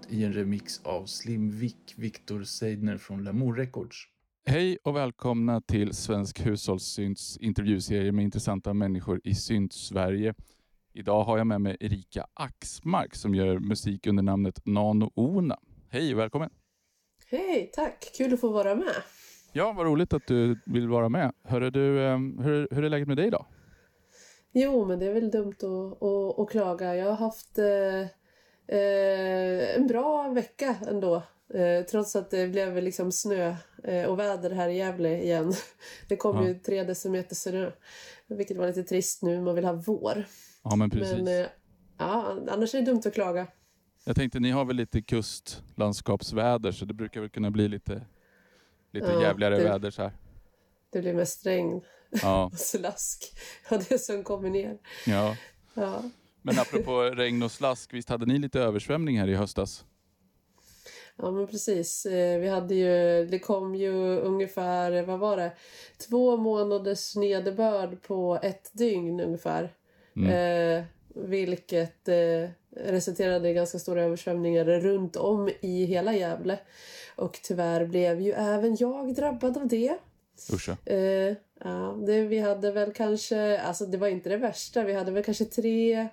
trudelutt i en remix av Slim Vic Victor Seidner från Lamour Records. Hej och välkomna till Svensk Hushållssynts intervjuserie med intressanta människor i Synt-Sverige. Idag har jag med mig Erika Axmark som gör musik under namnet Nano Ona. Hej, välkommen! Hej, tack! Kul att få vara med. Ja, vad roligt att du vill vara med. Hörru du, ehm, hur, hur är läget med dig idag? Jo, men det är väl dumt att, att, att klaga. Jag har haft eh, en bra vecka ändå. Eh, trots att det blev liksom snö eh, och väder här i Gävle igen. Det kom Ja. ju tre decimeter snö. Vilket var lite trist nu. Man vill ha vår. Ja, men precis. Men eh, ja, annars är det dumt att klaga. Jag tänkte, ni har väl lite kustlandskapsväder så det brukar väl kunna bli lite, lite Ja, jävligare det- väder så här. Det blir mest regn Ja, och slask. Och det som kommer ner. ja. Ja. Men apropå regn och slask, visst hade ni lite översvämning här i höstas? Ja men precis. Eh, Vi hade ju, det kom ju ungefär, vad var det? Två månaders nederbörd på ett dygn ungefär. Eh, vilket eh, resulterade i ganska stora översvämningar runt om i hela Gävle. Och tyvärr blev ju även jag drabbad av det. Uscha. Eh, ja, det, vi hade väl kanske, alltså det var inte det värsta, vi hade väl kanske tre,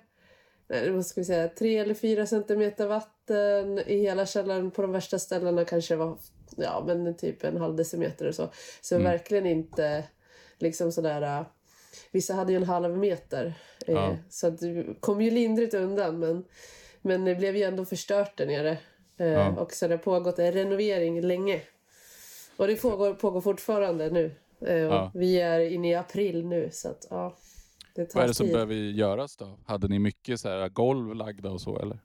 vad ska vi säga, tre eller fyra centimeter vatten i hela källaren. På de värsta ställena kanske det var, ja men typ en halv decimeter och så. Så verkligen inte liksom sådär, äh, vissa hade ju en halv meter. Eh, Ja. Så det kom ju lindrigt undan men, men det blev ju ändå förstört där nere. Eh, Ja. Och så har det pågått en renovering länge. Och det pågår, pågår fortfarande nu. Eh, Ja. Vi är inne i april nu så att ja, det Vad är det som tid. behöver göras då? Hade ni mycket så här golv lagda och så eller?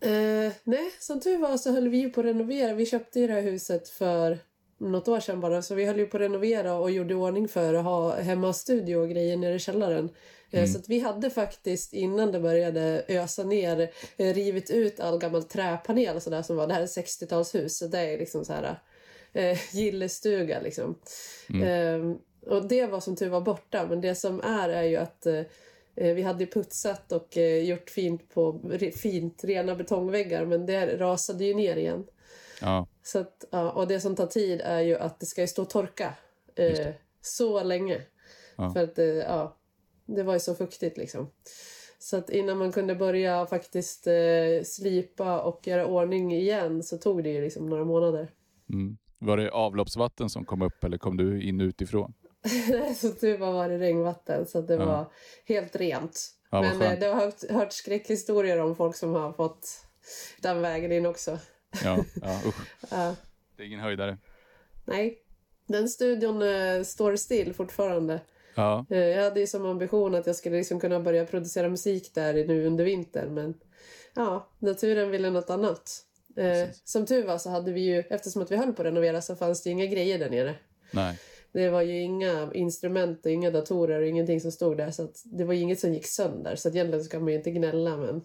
Eh, nej, som tur var så höll vi ju på att renovera. Vi köpte ju det här huset för något år sedan bara. Så vi höll ju på att renovera och gjorde ordning för att ha hemmastudio och grejer nere i källaren. Eh, Så att vi hade faktiskt innan det började ösa ner eh, rivit ut all gammal träpanel och sådär som var. Det här är ett 60-talshus så det är liksom så här eh, gillestuga liksom. Eh, och det var som tur var borta men det som är är ju att eh, Eh, Vi hade putsat och eh, gjort fint på fint rena betongväggar men det rasade ju ner igen. Ja, Så att, ja, och det som tar tid är ju att det ska ju stå och torka eh, så länge. Ja. För att ja, det var ju så fuktigt liksom. Så att innan man kunde börja faktiskt eh, slipa och göra ordning igen så tog det ju liksom några månader. mm. Var det avloppsvatten som kom upp eller kom du in utifrån? så tur var var det regnvatten så det Ja. var helt rent. Ja, Men skönt. eh, det har hört, hört skräckhistorier om folk som har fått den vägen in också. Ja, ja usch. Ja. Det är ingen höjdare. nej, den studion eh, står still fortfarande. Ja, Eh, jag hade ju som ambition att jag skulle liksom kunna börja producera musik där nu under vintern men ja, naturen ville något annat. Eh, som tur var så hade vi ju, eftersom att vi höll på att renovera så fanns det ju inga grejer där nere. nej. Det var ju inga instrument och inga datorer och ingenting som stod där så det var ju inget som gick sönder så att egentligen ska man ju inte gnälla men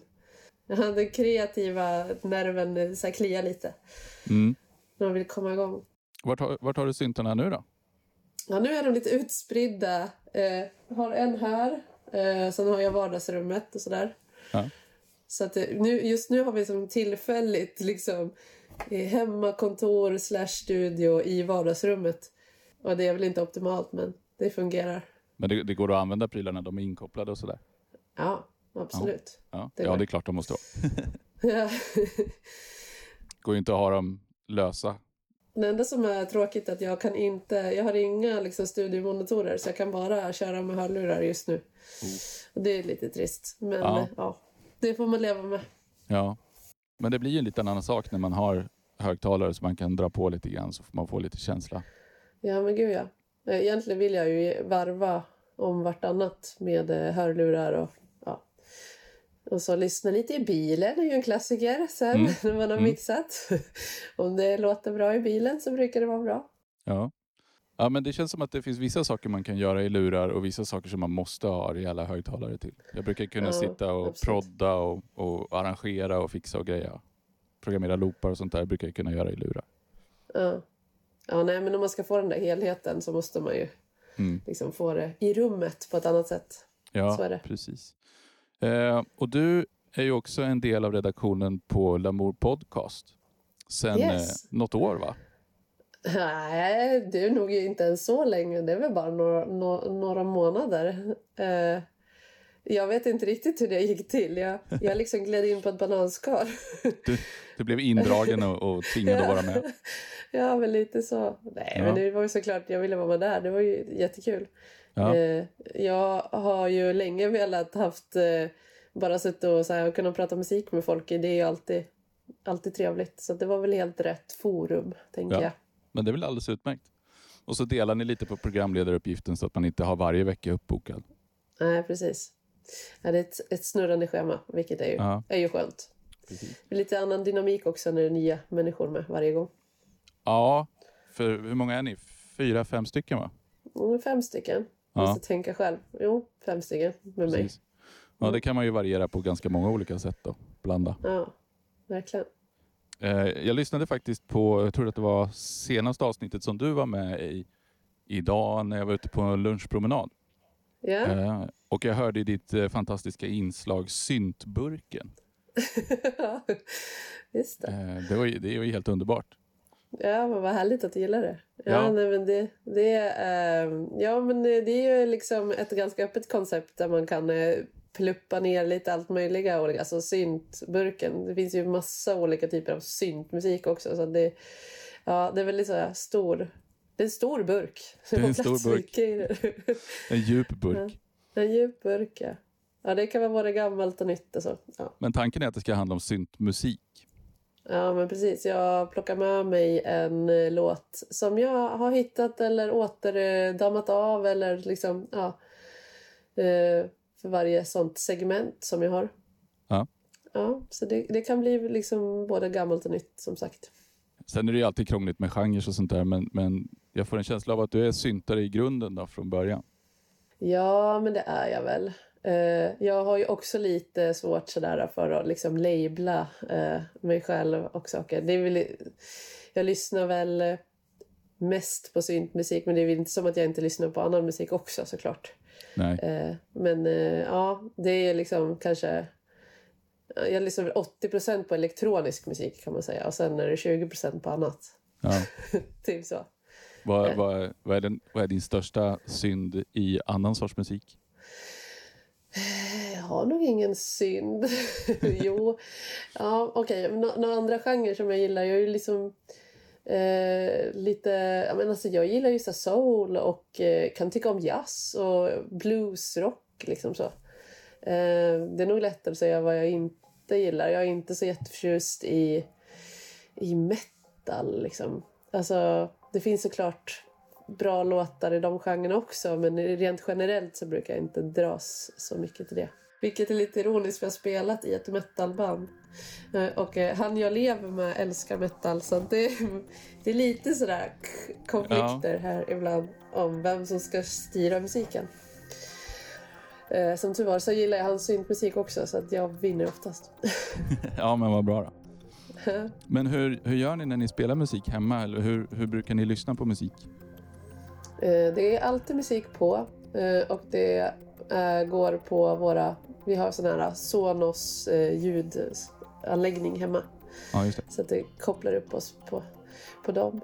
hade kreativa nerven eh, så här klia lite. Mm. Man vill komma igång. Vart, har, vart har du syntarna nu då? Ja, nu är de lite utspridda. Eh, jag har en här. Eh, sen har jag vardagsrummet och sådär. Ja. Så att eh, nu, just nu har vi som tillfälligt liksom eh, hemmakontor slash studio i vardagsrummet. Och det är väl inte optimalt men det fungerar. Men det, det går att använda prylarna, de är inkopplade och sådär? Ja, absolut. Ja, Det ja det är klart de måste vara. Ja. går ju inte att ha dem lösa. Det enda som är tråkigt är att jag kan inte, jag har inga liksom, studiomonitorer så jag kan bara köra med hörlurar just nu. Och det är lite trist. Men Ja. ja. ja, det får man leva med. Ja. Men det blir ju en liten annan sak när man har högtalare så man kan dra på lite grann så får man få lite känsla. Ja men gud ja. Eh, Egentligen vill jag ju varva om vartannat med eh, hörlurar och ja. Och så lyssna lite i bilen är ju en klassiker sen Mm. när man har Mm. mixat. om det låter bra i bilen så brukar det vara bra. Ja. Ja, men det känns som att det finns vissa saker man kan göra i lurar och vissa saker som man måste ha rejäla högtalare till. Jag brukar kunna Ja, sitta och absolut. prodda och, och arrangera och fixa och greja. Programmera loopar och sånt där brukar jag kunna göra i lurar. Ja. Ja, nej men om man ska få den där helheten så måste man ju Mm. liksom få det i rummet på ett annat sätt. Ja, Så är det. precis. Eh, och du är ju också en del av redaktionen på Lamour Podcast. Sen Yes. eh, något år va? Nej, det är nog inte ens så länge. Det är väl bara några, nå- några månader. Eh, jag vet inte riktigt hur det gick till. Jag, jag liksom gled in på ett bananskal. Du, du blev indragen och, och tvingad att vara med. ja, men lite så. Nej, Ja. men det var ju såklart, jag ville vara där. Det var ju jättekul. Ja. Eh, jag har ju länge velat haft eh, bara suttit och så här, och kunna prata musik med folk. Det är ju alltid, alltid trevligt. Så det var väl helt rätt forum, tänker Ja. jag. Men det är väl alldeles utmärkt. Och så delar ni lite på programledaruppgiften så att man inte har varje vecka uppbokad. Nej, precis. Ja, det är ett, ett snurrande schema, vilket är ju, Ja. är ju skönt. Precis. Det är lite annan dynamik också när det är nya människor med varje gång. Ja, för hur många är ni? Fyra, fem stycken va? Mm, fem stycken. Ja. Måste tänka själv. Jo, fem stycken med mig. Precis. Ja, det kan man ju variera på ganska många olika sätt då. Blanda. Ja, verkligen. Eh, jag lyssnade faktiskt på, jag tror att det var senaste avsnittet som du var med i idag när jag var ute på en lunchpromenad. Eh, och jag hörde i ditt eh, fantastiska inslag Syntburken. just det. Eh, det, var, ju- det var helt underbart. Ja, men vad härligt att du gillar det. Ja, Ja. Nej, men det, det, är, ehm, ja, men det är ju liksom ett ganska öppet koncept där man kan eh, pluppa ner lite allt möjliga. Alltså syntburken. Det finns ju massa olika typer av syntmusik också. Så det, ja, det är väldigt så här stor... Det är en stor burk. Det är en stor burk. En djup burk. En djup burk, ja. Ja, det kan vara både gammalt och nytt och så. Ja. Men tanken är att det ska handla om syntmusik. Ja, men precis. Jag plockar med mig en eh, låt som jag har hittat eller återdammat av eller liksom, ja. Eh, för varje sånt segment som jag har. Ja. Ja, så det, det kan bli liksom både gammalt och nytt som sagt. Sen är det ju alltid krångligt med genrer och sånt där, men, men jag får en känsla av att du är syntare i grunden då, från början. Ja, men det är jag väl. Eh, jag har ju också lite svårt sådär för att liksom labla eh, mig själv och saker. Det är väl, jag lyssnar väl eh, mest på syntmusik men det är väl inte som att jag inte lyssnar på annan musik också såklart. Nej. Men ja, det är liksom kanske... Jag lyssnar väl 80% på elektronisk musik kan man säga och sen är det 20% på annat. Ja. typ så. Vad, Eh. vad, vad, är den, vad är din största synd i annan sorts musik? Jag har nog ingen synd. jo, ja okej. Okay. Nå- Några andra genrer som jag gillar. Jag är ju liksom eh, lite... Jag, menar, alltså, jag gillar ju så soul och eh, kan tycka om jazz och bluesrock. Liksom så. Eh, det är nog lättare att säga vad jag inte gillar. Jag är inte så jätteförtjust i, i metal. Liksom. Alltså, det finns såklart bra låtar i de genrerna också men rent generellt så brukar jag inte dras så mycket till det. Vilket är lite ironiskt för jag har spelat i ett metalband. Eh, Och eh, han jag lever med älskar metal så det, det är lite sådär konflikter här ibland om vem som ska styra musiken. Eh, Som tur var så gillar jag hans syntmusik också så att jag vinner oftast. ja, men vad bra då. Men hur, hur gör ni när ni spelar musik hemma? Eller hur, hur brukar ni lyssna på musik? Eh, Det är alltid musik på eh, och det eh, går på våra... Vi har sån här Sonos ljudanläggning hemma. Ja, det. Så att det kopplar upp oss på, på dem.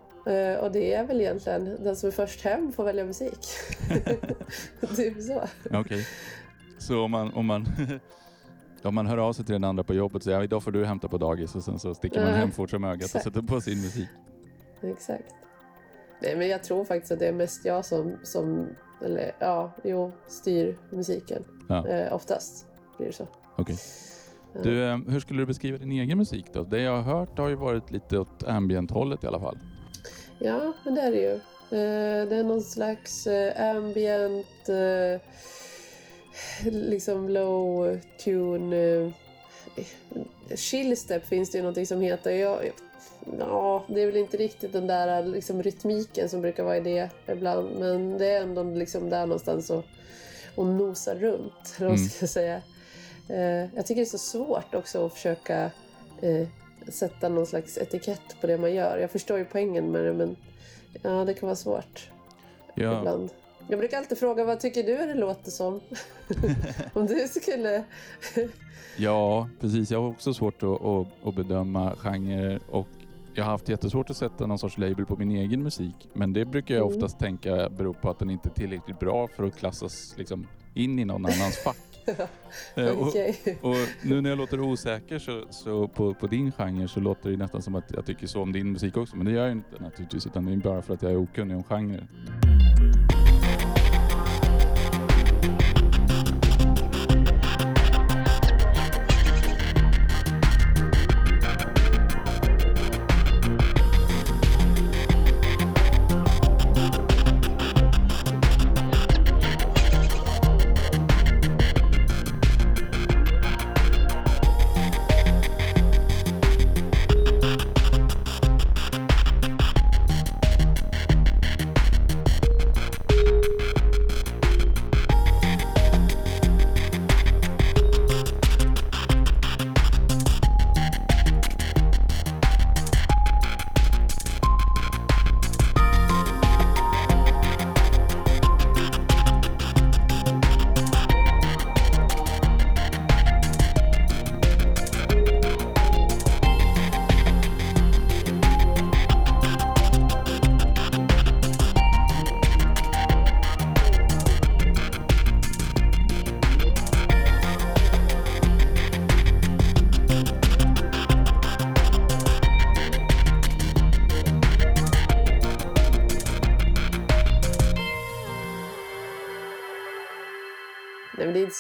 Och det är väl egentligen den som är först hem får välja musik. typ så. Okej. Så om man, om, man, om man hör av sig till den andra på jobbet och säger idag får du hämta på dagis och sen så sticker man hem fort som ögat och sätter på sin musik. Exakt. Nej, men jag tror faktiskt att det är mest jag som, som eller ja, jo, styr musiken. Ja. Eh, oftast blir det så. Okej. Du, eh, hur skulle du beskriva din egen musik då? Det jag har hört har ju varit lite åt ambient-hållet i alla fall. Ja, men det är det ju. Eh, det är någon slags eh, ambient, liksom low tune. Eh, chillstep finns det ju någonting som heter. Jag, ja, det är väl inte riktigt den där liksom, rytmiken som brukar vara i det ibland. Men det är ändå liksom där någonstans och, och nosar runt, eller vad Mm. ska jag säga. Eh, jag tycker det är så svårt också att försöka eh, sätta någon slags etikett på det man gör. Jag förstår ju poängen med det men ja, det kan vara svårt Jag, ibland. Jag brukar alltid fråga vad tycker du det låter som? Om du skulle... Ja, precis. Jag har också svårt att, att, att bedöma genrer och jag har haft jättesvårt att sätta någon sorts label på min egen musik. Men det brukar jag Mm. oftast tänka beror på att den inte är tillräckligt bra för att klassas liksom, in i någon annans fack. Eh, och, och nu när jag låter osäker så, så på, på din genre så låter det nästan som att jag tycker så om din musik också. Men det gör jag inte naturligtvis utan det är bara för att jag är okunnig om genrer.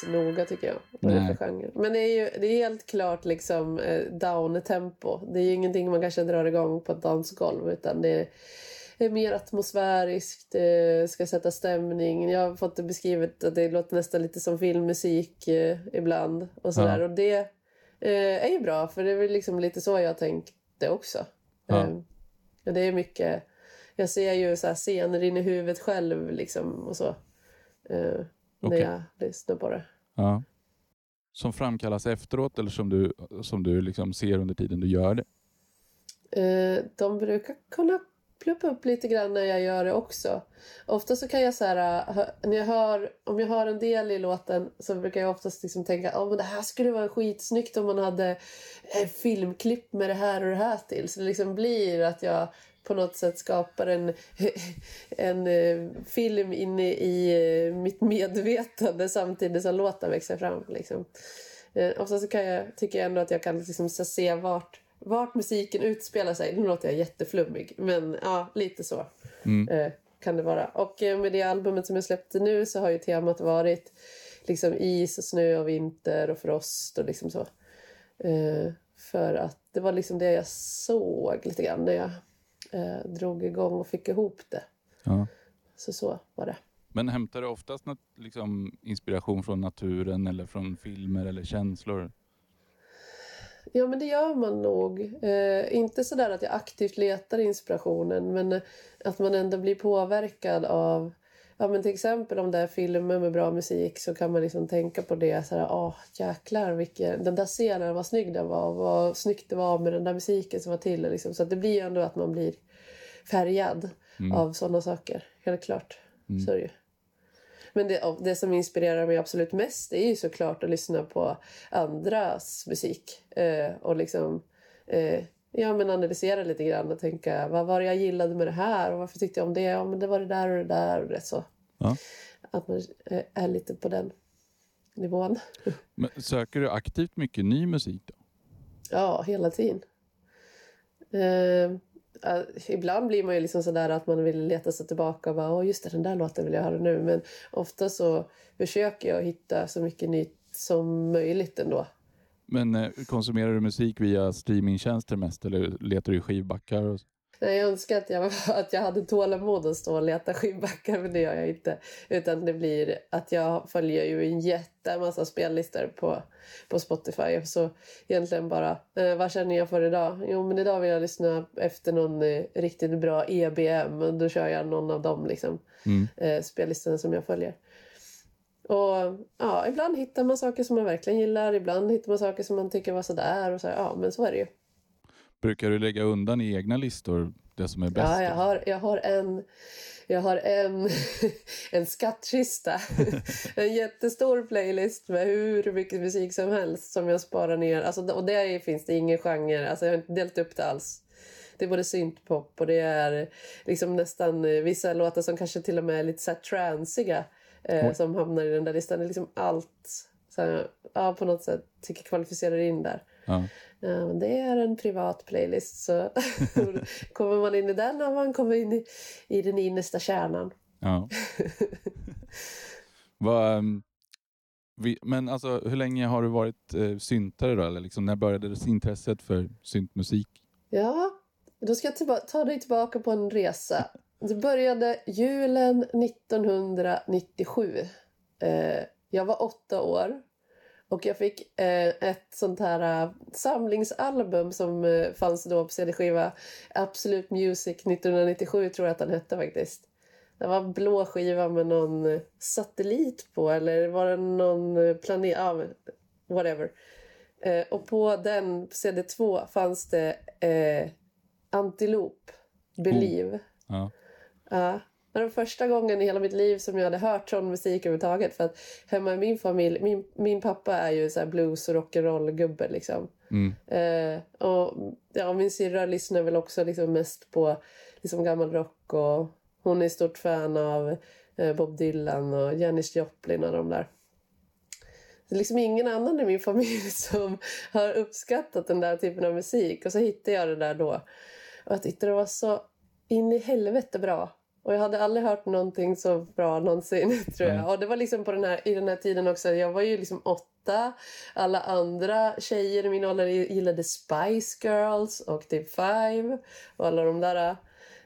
Noga tycker jag. Vad det är Nej. för genre. Men det är ju det är helt klart liksom eh, down-tempo. Det är ju ingenting man kanske drar igång på ett dansgolv utan det är, är mer atmosfäriskt, det ska sätta stämning. Jag har fått det beskrivet att det låter nästan lite som filmmusik eh, ibland. Och sådär. Ja. Och det eh, är ju bra för det är väl liksom lite så jag tänkte också. Ja. Eh, det är mycket... Jag ser ju så här scener in i huvudet själv liksom och så. Eh, när Okej. jag lyssnar på det. Ja. Som framkallas efteråt eller som du, som du liksom ser under tiden du gör det? Eh, de brukar kunna pluppa upp lite grann när jag gör det också. Ofta så kan jag så här, hö, när jag hör, om jag hör en del i låten så brukar jag oftast liksom tänka att det här skulle vara skitsnyggt om man hade ett filmklipp med det här och det här till. Så det liksom blir att jag på något sätt skapar en, en eh, film inne i eh, mitt medvetande samtidigt som låten växer fram. Liksom. Eh, och så kan jag, tycker jag ändå att jag kan liksom se vart, vart musiken utspelar sig. Nu låter jag jätteflummig, men ja, lite så Mm. kan det vara. Och med det albumet som jag släppte nu så har ju temat varit liksom is och snö och vinter och frost och liksom så. För att det var liksom det jag såg lite grann när jag eh, drog igång och fick ihop det. Ja. Så så var det. Men hämtar du oftast nat- liksom, inspiration från naturen eller från filmer eller känslor? Ja, men det gör man nog. Eh, inte så där att jag aktivt letar inspirationen, men att man ändå blir påverkad av... Ja, men till exempel om det är filmer med bra musik så kan man liksom tänka på det. Så här, Åh, jäklar, vilken, den där scenen, vad snygg den var. Vad snyggt det var med den där musiken som var till. Liksom. Så att det blir ändå att man blir färgad Mm. av sådana saker. Helt klart. Mm. Så det. Men det, det som inspirerar mig absolut mest är ju såklart att lyssna på andras musik. Eh, och liksom eh, ja, men analysera lite grann och tänka vad var det jag gillade med det här och varför tyckte jag om det? Ja, men det var det där och det där och det så. Ja. Att man eh, är lite på den nivån. Men söker du aktivt mycket ny musik då? Ja, hela tiden. Eh, eh, ibland blir man ju liksom sådär att man vill leta sig tillbaka och bara åh just det, den där låten vill jag höra nu. Men ofta så försöker jag hitta så mycket nytt som möjligt ändå. Men eh, konsumerar du musik via streamingtjänster mest eller letar du skivbackar? Och... Jag önskar att jag, att jag hade tålamod att stå och leta skivbackar, men det gör jag inte. Utan det blir att jag följer ju en jättemassa spellistor på, på Spotify. Så egentligen bara, eh, vad känner jag för idag? Jo, men idag vill jag lyssna efter någon eh, riktigt bra EBM. Och då kör jag någon av dem liksom, Mm. eh, spellistorna som jag följer. Och ja, ibland hittar man saker som man verkligen gillar. Ibland hittar man saker som man tycker var sådär. Och så, ja, men så är det ju. Brukar du lägga undan i egna listor det som är bäst? Ja, jag har, jag har en, jag har en, en skattkista. en jättestor playlist med hur mycket musik som helst som jag sparar ner. Alltså, och där finns det ingen genre. Alltså, jag har inte delat upp det alls. Det är både syntpop och det är liksom nästan vissa låtar som kanske till och med är lite så här transiga eh, som hamnar i den där listan. Det är liksom allt så här, ja, på något sätt tycker kvalificerar in där. Ja. Men det är en privat playlist så kommer man in i den har man kommit in i, i den innersta kärnan. Ja. Vad, ehm, vi, men alltså, hur länge har du varit eh, syntare då? Eller liksom, när började intresset för syntmusik? Ja, då ska jag ta dig tillbaka på en resa. Det började julen 1997. Eh, jag var åtta år. Och jag fick eh, ett sånt här uh, samlingsalbum som uh, fanns då på CD-skiva. Absolute Music 1997 tror jag att den hette faktiskt. Det var en blå skiva med någon eh, satellit på eller var det någon planet? Ja, whatever. Eh, och på den CD2 fanns det eh, Antilop, Believe. Oh, ja. Ja. Det var den första gången i hela mitt liv som jag hade hört sån musik överhuvudtaget. För att hemma i min familj, min, min pappa är ju så blues och rock'n'roll-gubbe liksom. Mm. Eh, och ja, min syrra lyssnar väl också liksom mest på liksom gammal rock och hon är stort fan av eh, Bob Dylan och Janis Joplin och de där. Det är liksom ingen annan i min familj som har uppskattat den där typen av musik. Och så hittade jag det där då. Och jag tyckte det var så in i helvete bra. Och jag hade aldrig hört någonting så bra någonsin, tror jag. Mm. Och det var liksom på den här, i den här tiden också, jag var ju liksom åtta. Alla andra tjejer i min ålder gillade Spice Girls och Typ Five och alla de där.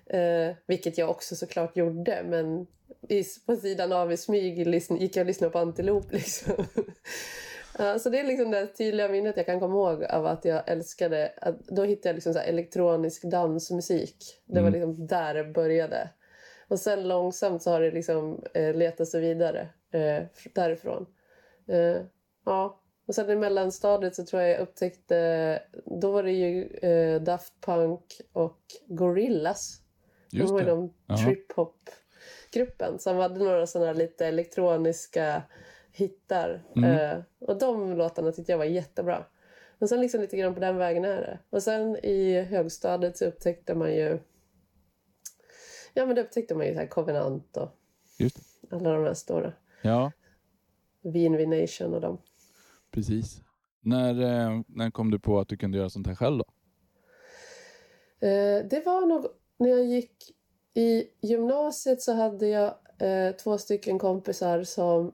Eh, vilket jag också såklart gjorde, men i, på sidan av i smyg gick jag och lyssnade på Antilop liksom. Ja, så det är liksom det tydliga minnet jag kan komma ihåg av att jag älskade, att då hittade jag liksom så elektronisk dansmusik. Det var Mm. liksom där det började. Och sen långsamt så har det liksom eh, letat sig vidare eh, därifrån. Eh, ja. Och sen i mellanstadiet så tror jag jag upptäckte, då var det ju eh, Daft Punk och Gorillaz. Just de var ju de trip-hop-gruppen som hade några sådana lite elektroniska hittar. Mm. Eh, och de låtarna tyckte jag var jättebra. Och sen liksom lite grann på den vägen är det. Och sen i högstadiet så upptäckte man ju Ja men då upptäckte man ju så här Covenant och alla de här stora. Ja, VNV Nation och dem. precis. När, eh, när kom du på att du kunde göra sånt här själv då? Eh, det var nog när jag gick i gymnasiet så hade jag eh, två stycken kompisar som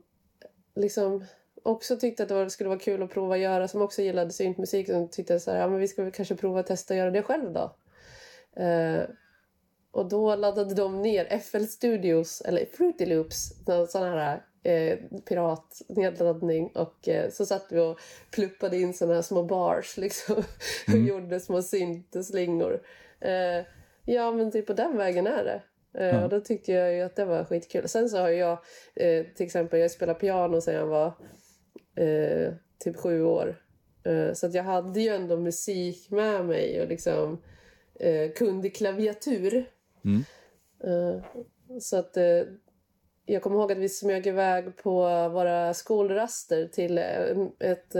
liksom också tyckte att det skulle vara kul att prova att göra, som också gillade syntmusik. Som tyckte så här, ja men vi ska väl kanske prova att testa att göra det själv då. Och då laddade de ner FL Studios, eller Fruity Loops, någon sån här eh, piratnedladdning. Och eh, så satt vi och pluppade in såna här små bars liksom. och Mm. gjorde små syntslingor. Eh, ja men typ på den vägen är det. Eh, Ja. Och då tyckte jag ju att det var skitkul. Sen så har jag eh, till exempel, jag spelar piano sedan jag var eh, typ sju år. Eh, så att jag hade ju ändå musik med mig och liksom kunde klaviatur. Mm. Eh, så att eh, jag kommer ihåg att vi smög iväg på våra skolraster till eh, ett,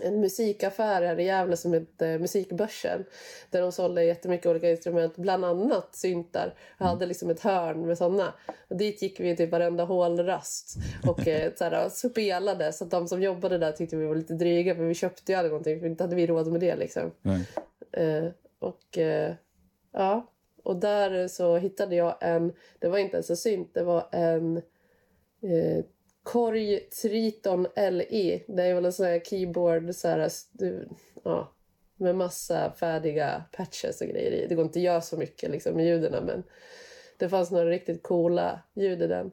en musikaffär här i Gävle som hette Musikbörsen. Där de sålde jättemycket olika instrument, bland annat syntar. Jag hade liksom ett hörn med såna. Och dit gick vi till varenda hålrast och så här, spelade. Så att de som jobbade där tyckte vi var lite dryga för vi köpte ju aldrig någonting för inte hade vi råd med det liksom. Nej. Och ja, och där så hittade jag en, det var inte ens en synt, det var en eh, Korg Triton LE. Det är väl en sån här keyboard så här, ja, med massa färdiga patches och grejer i. Det går inte att göra så mycket liksom, med ljuden men det fanns några riktigt coola ljud i den.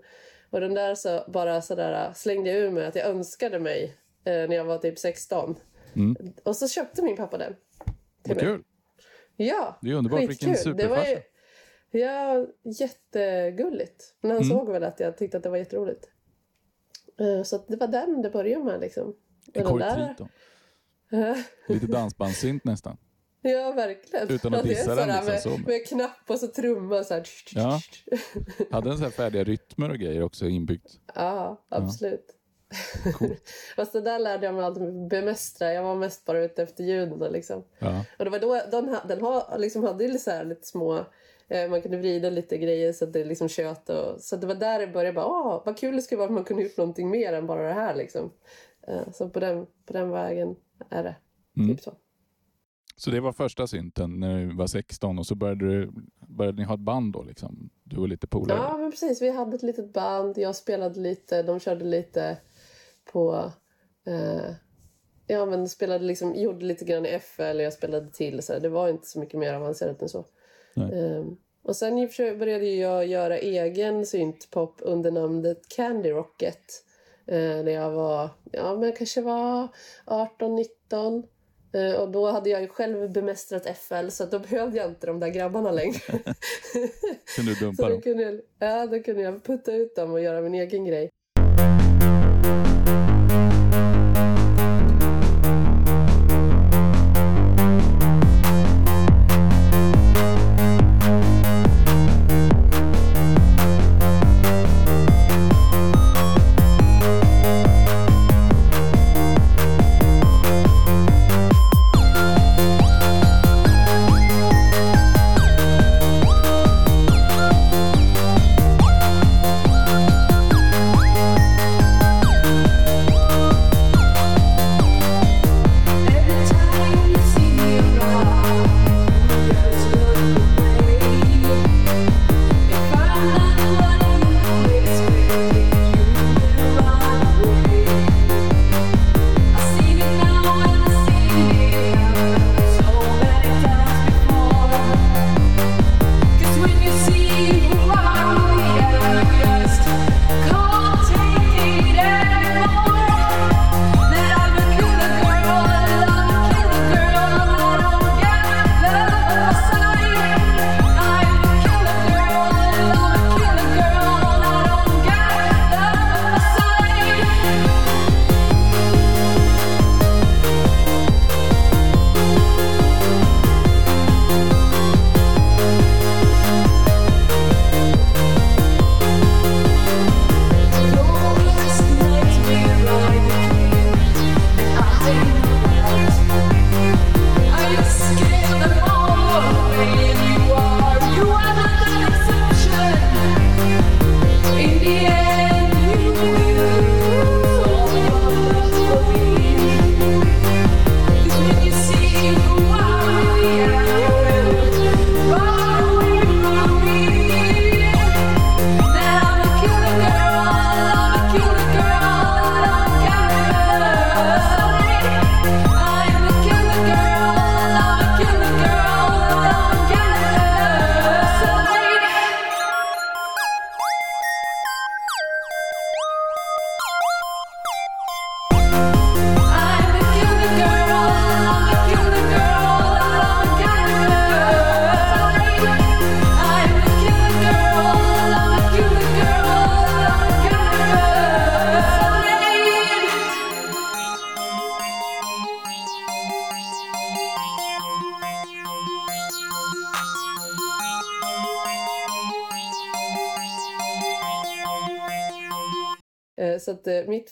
Och den där så bara sådär slängde jag ur mig att jag önskade mig eh, när jag var typ 16. Mm. Och så köpte min pappa den. Vad kul! Ja, Det är underbart. Vilken skitkul. Det var ju, ja, jättegulligt. Men han Mm. såg väl att jag tyckte att det var jätteroligt. Eh, Så att det var den det började med liksom. En Och den där-. Lite dansbandssynt nästan. Ja, verkligen. Utan att dissa den liksom med, så. med knapp och så trumma så här. Ja. Hade den så här färdiga rytmer och grejer också inbyggt. ja absolut. Coolt. Fast det där lärde jag mig alltid bemästra. Jag var mest bara ute efter ljuden. Liksom. Ja. Och det var då den, den ha, liksom hade så här lite små... Eh, man kunde vrida lite grejer så att det liksom tjöt. Och, så det var där det började. Bara, Åh, vad kul det skulle vara om man kunde gjort någonting mer än bara det här. Liksom. Eh, så på den, på den vägen är det. Mm. Typ så. Så det var första synten när du var 16 och så började, du, började ni ha ett band då liksom? Du och lite polare? Ja, men precis. Vi hade ett litet band. Jag spelade lite. De körde lite på... Eh, ja, men spelade liksom, gjorde lite grann i FL. Jag spelade till. Så det var inte så mycket mer avancerat än så. Eh, och sen började jag göra egen syntpop under namnet Candy Rocket. Eh, när jag var, ja men kanske var 18-19. Eh, och då hade jag ju själv bemästrat FL så då behövde jag inte de där grabbarna längre. Kunde du Så dumpa då dem? kunde, jag, ja, då kunde jag putta ut dem och göra min egen grej.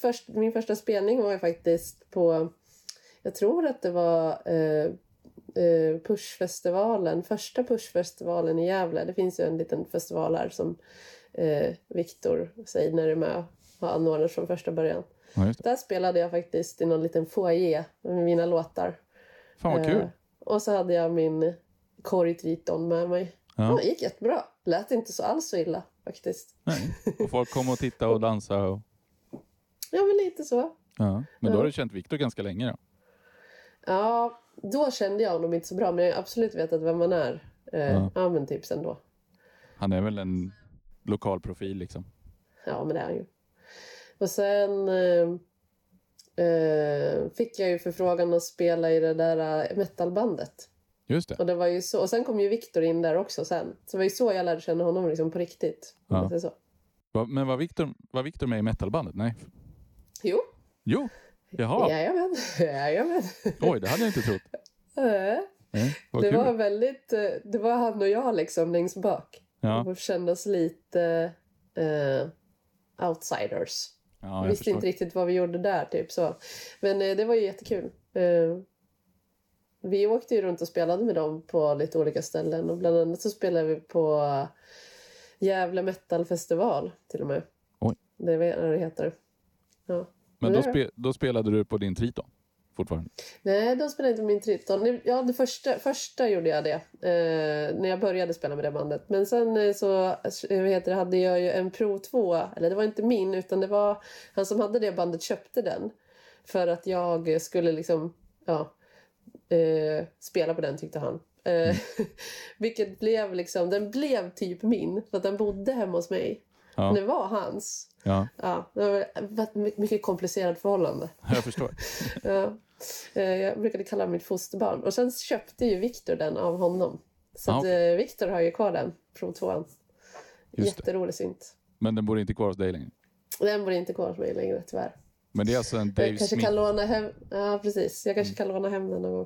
Först, min första spelning var ju faktiskt på, jag tror att det var eh, eh, Pushfestivalen, första Pushfestivalen i Gävle. Det finns ju en liten festival här som eh, Viktor Seidner är med har anordnat från första början. Ja. Där spelade jag faktiskt i någon liten foyer med mina låtar. Fan vad Eh, kul. och så hade jag min Corey Triton med mig. Ja. Ja. det gick jättebra. Lät inte så alls så illa faktiskt. Nej. Och folk kom och tittade och dansade. Och, Ja, men lite så. ja. Men då har du känt Viktor ganska länge då? Ja, då kände jag honom inte så bra, men jag har absolut vetat vem man är. Eh, Ja. ja. men typ sen då. Han är väl en lokal profil liksom. Ja, men det är han ju. Och sen eh, eh, fick jag ju förfrågan att spela i det där eh, metalbandet. Just det. Och, det var ju så, och sen kom ju Viktor in där också sen. Så det var ju så jag lärde känna honom liksom på riktigt. Ja. Så. Men var Viktor, var med i metalbandet? Nej. Jo, Jo. Jaha. jajamän. jajamän. Oj, det hade jag inte trott. Eh, Nej, Det kul. var väldigt, eh, det var han och jag liksom längst bak. Ja, Vi kände oss lite eh, outsiders. ja, visste förstår. inte riktigt vad vi gjorde där. Typ så. Men eh, det var ju jättekul. Eh, vi åkte ju runt och spelade med dem på lite olika ställen. Och bland annat så spelade vi på Gävle Metal Festival till och med. Oj. Det är vad det heter. Ja. Men då, spe, då spelade du på din triton fortfarande? Nej, de spelade inte min triton. Ja, det första, första gjorde jag det. Eh, när jag började spela med det bandet. Men sen eh, så eh, heter det, hade jag ju en Pro 2. Eller det var inte min, utan det var han som hade det bandet köpte den. För att jag skulle liksom, ja, eh, spela på den tyckte han. Eh, vilket blev liksom, den blev typ min. För att den bodde hemma hos mig. Ja. Den var hans. Ja, Ja, det var ett my- mycket komplicerat förhållande. jag förstår. Ja. Eh, Jag brukade kalla mitt fosterbarn. Och sen köpte ju Viktor den av honom. Så Ja, att eh, Viktor har ju kvar den, Pro 2. Just det. Jätterolig synt. Men den bor inte kvar hos dig längre? Den bor inte kvar hos mig längre tyvärr. Men det är alltså en Jag Dave kanske Smith? kan låna hem... Ja, precis. Jag kanske kan låna hem den någon gång.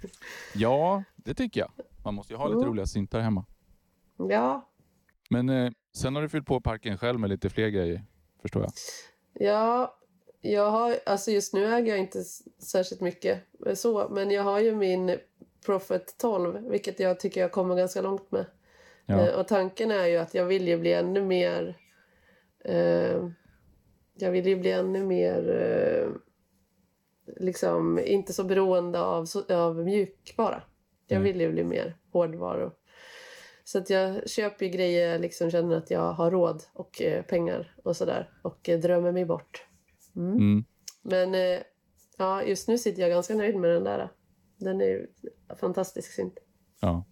Ja, det tycker jag. Man måste ju ha lite Mm. roliga syntar hemma. Ja, Men eh, sen har du fyllt på parken själv med lite fler grejer, förstår jag. ja. Jag har, alltså just nu äger jag inte särskilt mycket eh, så, men jag har ju min Prophet 12, vilket jag tycker jag kommer ganska långt med. Ja. Eh, Och tanken är ju att jag vill ju bli ännu mer... Eh, jag vill ju bli ännu mer... Eh, liksom inte så beroende av, av mjukvara. Jag Mm. vill ju bli mer hårdvaror. Så att jag köper ju grejer jag liksom känner att jag har råd och eh, pengar och sådär. Och eh, drömmer mig bort. Mm. Men eh, ja, just nu sitter jag ganska nöjd med den där. Den är fantastisk synt. Ja.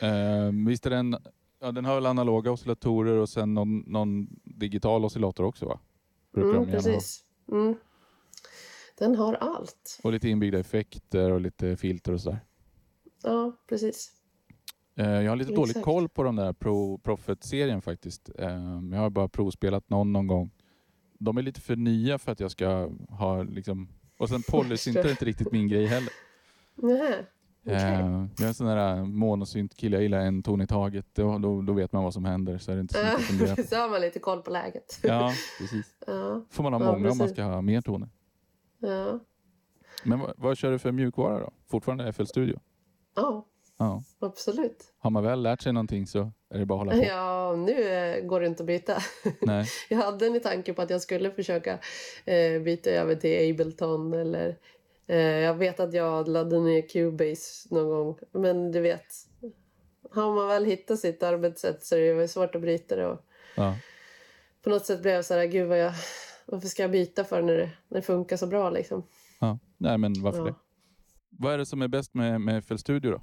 Eh, visst är den, ja, den har väl analoga oscillatorer och sen någon, någon digital oscillator också va? Brukar Mm, de gärna ha. precis. Mm. Den har allt. Och lite inbyggda effekter och lite filter och sådär. Ja, precis. Eh, jag har lite dålig Exakt. koll på den där Pro Profit-serien faktiskt. Eh, jag har bara provspelat någon någon gång. De är lite för nya för att jag ska ha liksom... Och sen polysyntar är inte riktigt min grej heller. Nähä. Okej. Eh, jag är en sån där monosynt-kille. Jag gillar en ton i taget. Då, då, då vet man vad som händer. Så är det inte så mycket fundera på. så har man lite koll på läget. Ja, precis. Ja, får man ha Ja, många om man ska ha mer toner. ja. Men vad, vad kör du för mjukvara då? Fortfarande FL Studio? ja Ja. absolut. Har man väl lärt sig någonting så är det bara att hålla på. Ja, nu eh, går det inte att byta. Nej. Jag hade en tanke på att jag skulle försöka eh, byta över till Ableton eller eh, jag vet att jag laddade ner Cubase någon gång. Men du vet, har man väl hittat sitt arbetssätt så är det svårt att bryta det. Och Ja. på något sätt blev jag så här, gud vad jag, varför ska jag byta för när det, när det funkar så bra liksom. Ja. Nej, men varför Ja. det? Vad är det som är bäst med, med FL Studio då?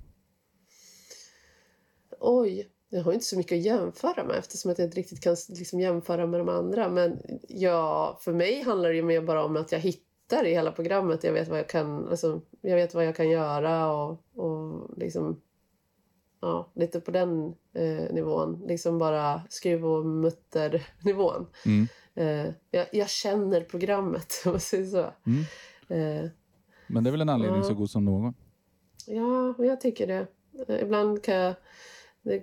Oj, jag har inte så mycket att jämföra med eftersom att jag inte riktigt kan liksom jämföra med de andra. Men ja, för mig handlar det ju mer bara om att jag hittar i hela programmet. Jag vet vad jag kan, alltså, jag vet vad jag kan göra och, och liksom ja, lite på den eh, nivån. Liksom bara skruv och mutter nivån. Mm. Eh, jag, jag känner programmet om man säger så. Mm. Eh, Men det är väl en anledning Ja. så god som någon. Ja, jag tycker det. Eh, Ibland kan jag...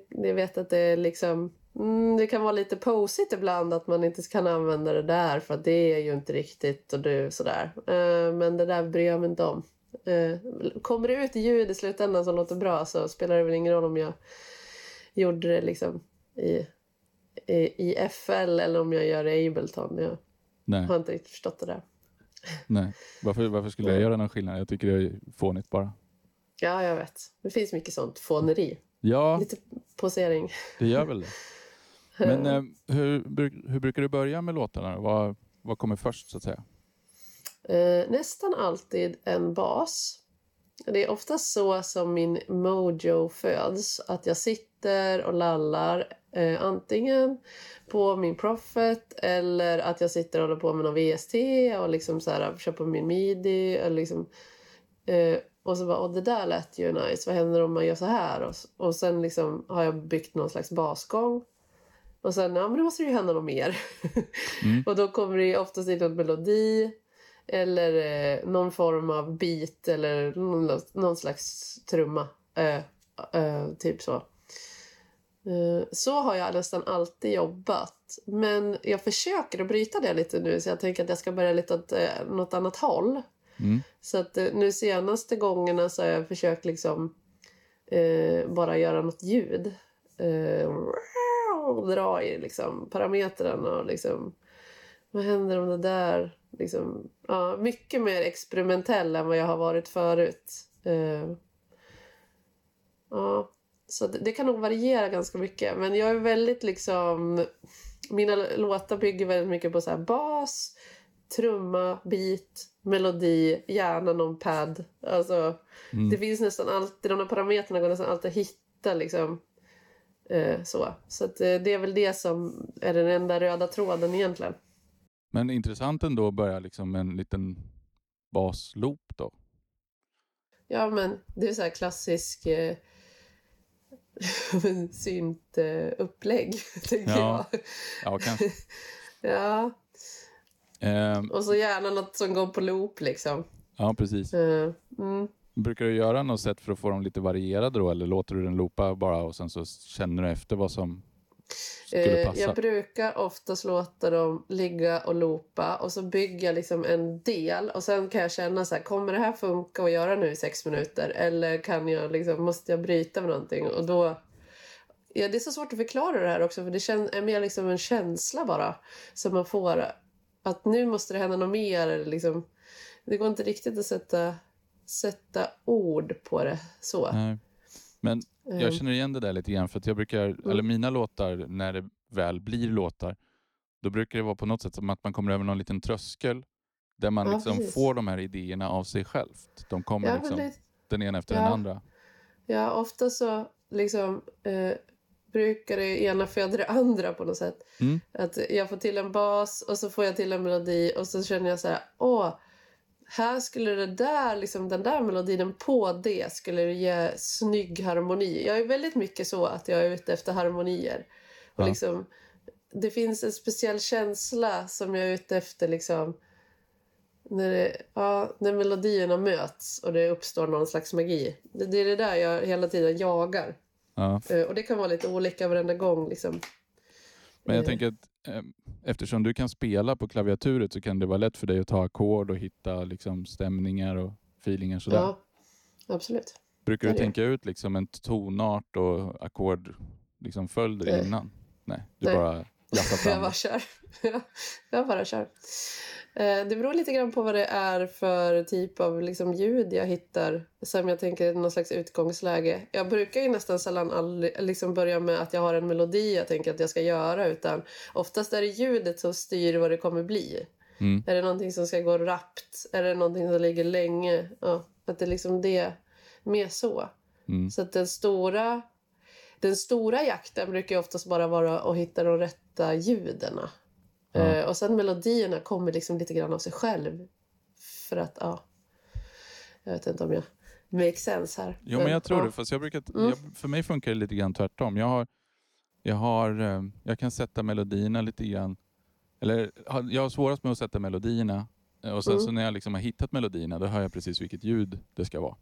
Jag vet att det är liksom... Mm, det kan vara lite posigt ibland att man inte kan använda det där för att det är ju inte riktigt och du sådär. Eh, men det där bryr jag mig inte om. Eh, kommer det ut ljud i slutändan som låter bra så spelar det väl ingen roll om jag gjorde det liksom i, i, i FL eller om jag gör det i Ableton. Jag Nej, har inte riktigt förstått det där. nej. Varför, varför skulle jag göra någon skillnad? Jag tycker det är fånigt bara. Ja, jag vet. Det finns mycket sånt fåneri. Ja, Lite posering. det gör väl det. Men eh, hur, hur brukar du börja med låtarna? Vad, vad kommer först så att säga? Eh, nästan alltid en bas. Det är oftast så som min mojo föds. Att jag sitter och lallar eh, antingen på min Prophet eller att jag sitter och håller på med någon VST och liksom så här, kör på min midi. Eller liksom, eh, och så bara, åh det där lät ju nice. Vad händer om man gör så här? Och, och sen liksom har jag byggt någon slags basgång. Och sen, ja men då måste det ju hända något mer. Mm. och då kommer det oftast in någon melodi. Eller eh, någon form av beat eller någon, någon slags trumma. Eh, eh, typ så. Eh, Så har jag nästan alltid jobbat. Men jag försöker att bryta det lite nu så jag tänker att jag ska börja lite åt eh, något annat håll. Mm. Så att eh, nu senaste gångerna så har jag försökt liksom eh, bara göra något ljud. Eh, dra i liksom parametrarna och liksom vad händer om det där liksom, ja, mycket mer experimentell än vad jag har varit förut. Eh, ja, så det, det kan nog variera ganska mycket. Men jag är väldigt liksom... Mina låtar bygger väldigt mycket på så här bas, trumma, beat, melodi, gärna någon pad. Alltså, Mm. Det finns nästan alltid, de här parametrarna går nästan alltid att hitta liksom. Eh, så så att, eh, det är väl det som är den enda röda tråden egentligen. Men intressant ändå att börja liksom en liten basloop då. Ja, men det är så här klassisk eh, synt eh, upplägg, tänker Ja. jag. Ja, kanske. Ja, Ehm, och så gärna något som går på loop liksom. ja, precis. Eh, mm. Brukar du göra något sätt för att få dem lite varierade då? Eller låter du den loopa bara och sen så känner du efter vad som skulle Eh, passa? jag brukar oftast låta dem ligga och loopa och så bygger jag liksom en del och sen kan jag känna så här, kommer det här funka att göra nu i sex minuter eller kan jag liksom, måste jag bryta med någonting och då Ja, det är så svårt att förklara det här också för det är mer liksom en känsla bara som man får att nu måste det hända något mer eller liksom det går inte riktigt att sätta, sätta ord på det så. Nej. Men Eh, jag känner igen det där lite grann för att jag brukar, Mm. eller mina låtar, när det väl blir låtar, då brukar det vara på något sätt som att man kommer över någon liten tröskel där man Ja, liksom precis. får de här idéerna av sig självt. De kommer ja, liksom det, den ena efter Ja. den andra. Ja, ofta så liksom eh, brukar det ena föda det andra på något sätt. Mm. Att jag får till en bas och så får jag till en melodi och så känner jag så här, åh, här skulle det där, liksom den där melodin på det skulle ge snygg harmoni. Jag är väldigt mycket så att jag är ute efter harmonier. Och Ja. liksom, det finns en speciell känsla som jag är ute efter liksom när, det, ja, när melodierna möts och det uppstår någon slags magi. Det, det är det där jag hela tiden jagar. Ja. Eh, Och det kan vara lite olika varenda gång. Liksom. Men jag Eh, tänker att eh, eftersom du kan spela på klaviaturet så kan det vara lätt för dig att ta ackord och hitta liksom, stämningar och feelingar sådär. Ja, absolut. Brukar du tänka ut liksom en tonart och ackord liksom följder Nej. innan? Nej, du Nej. bara Jag bara kör. jag bara kör. Det beror lite grann på vad det är för typ av liksom ljud jag hittar som jag tänker är någon slags utgångsläge. Jag brukar ju nästan sällan aldrig, liksom börja med att jag har en melodi jag tänker att jag ska göra utan oftast är det ljudet som styr vad det kommer bli. Mm. Är det någonting som ska gå rappt? Är det någonting som ligger länge? Ja, att det är liksom det, mer så. Mm. Så att den stora, den stora jakten brukar ju oftast bara vara att hitta de rätta ljuden. Ja. Eh, och sen melodierna kommer liksom lite grann av sig själv. För att, ja. Jag vet inte om jag make sense här. Jo, men jag tror ja. det. Fast jag brukar, Mm. jag, för mig funkar det lite grann tvärtom. Jag, har, jag, har, eh, jag kan sätta melodierna lite grann. Eller jag har svårast med att sätta melodierna. Eh, Och sen Mm. så när jag liksom har hittat melodierna, då hör jag precis vilket ljud det ska vara.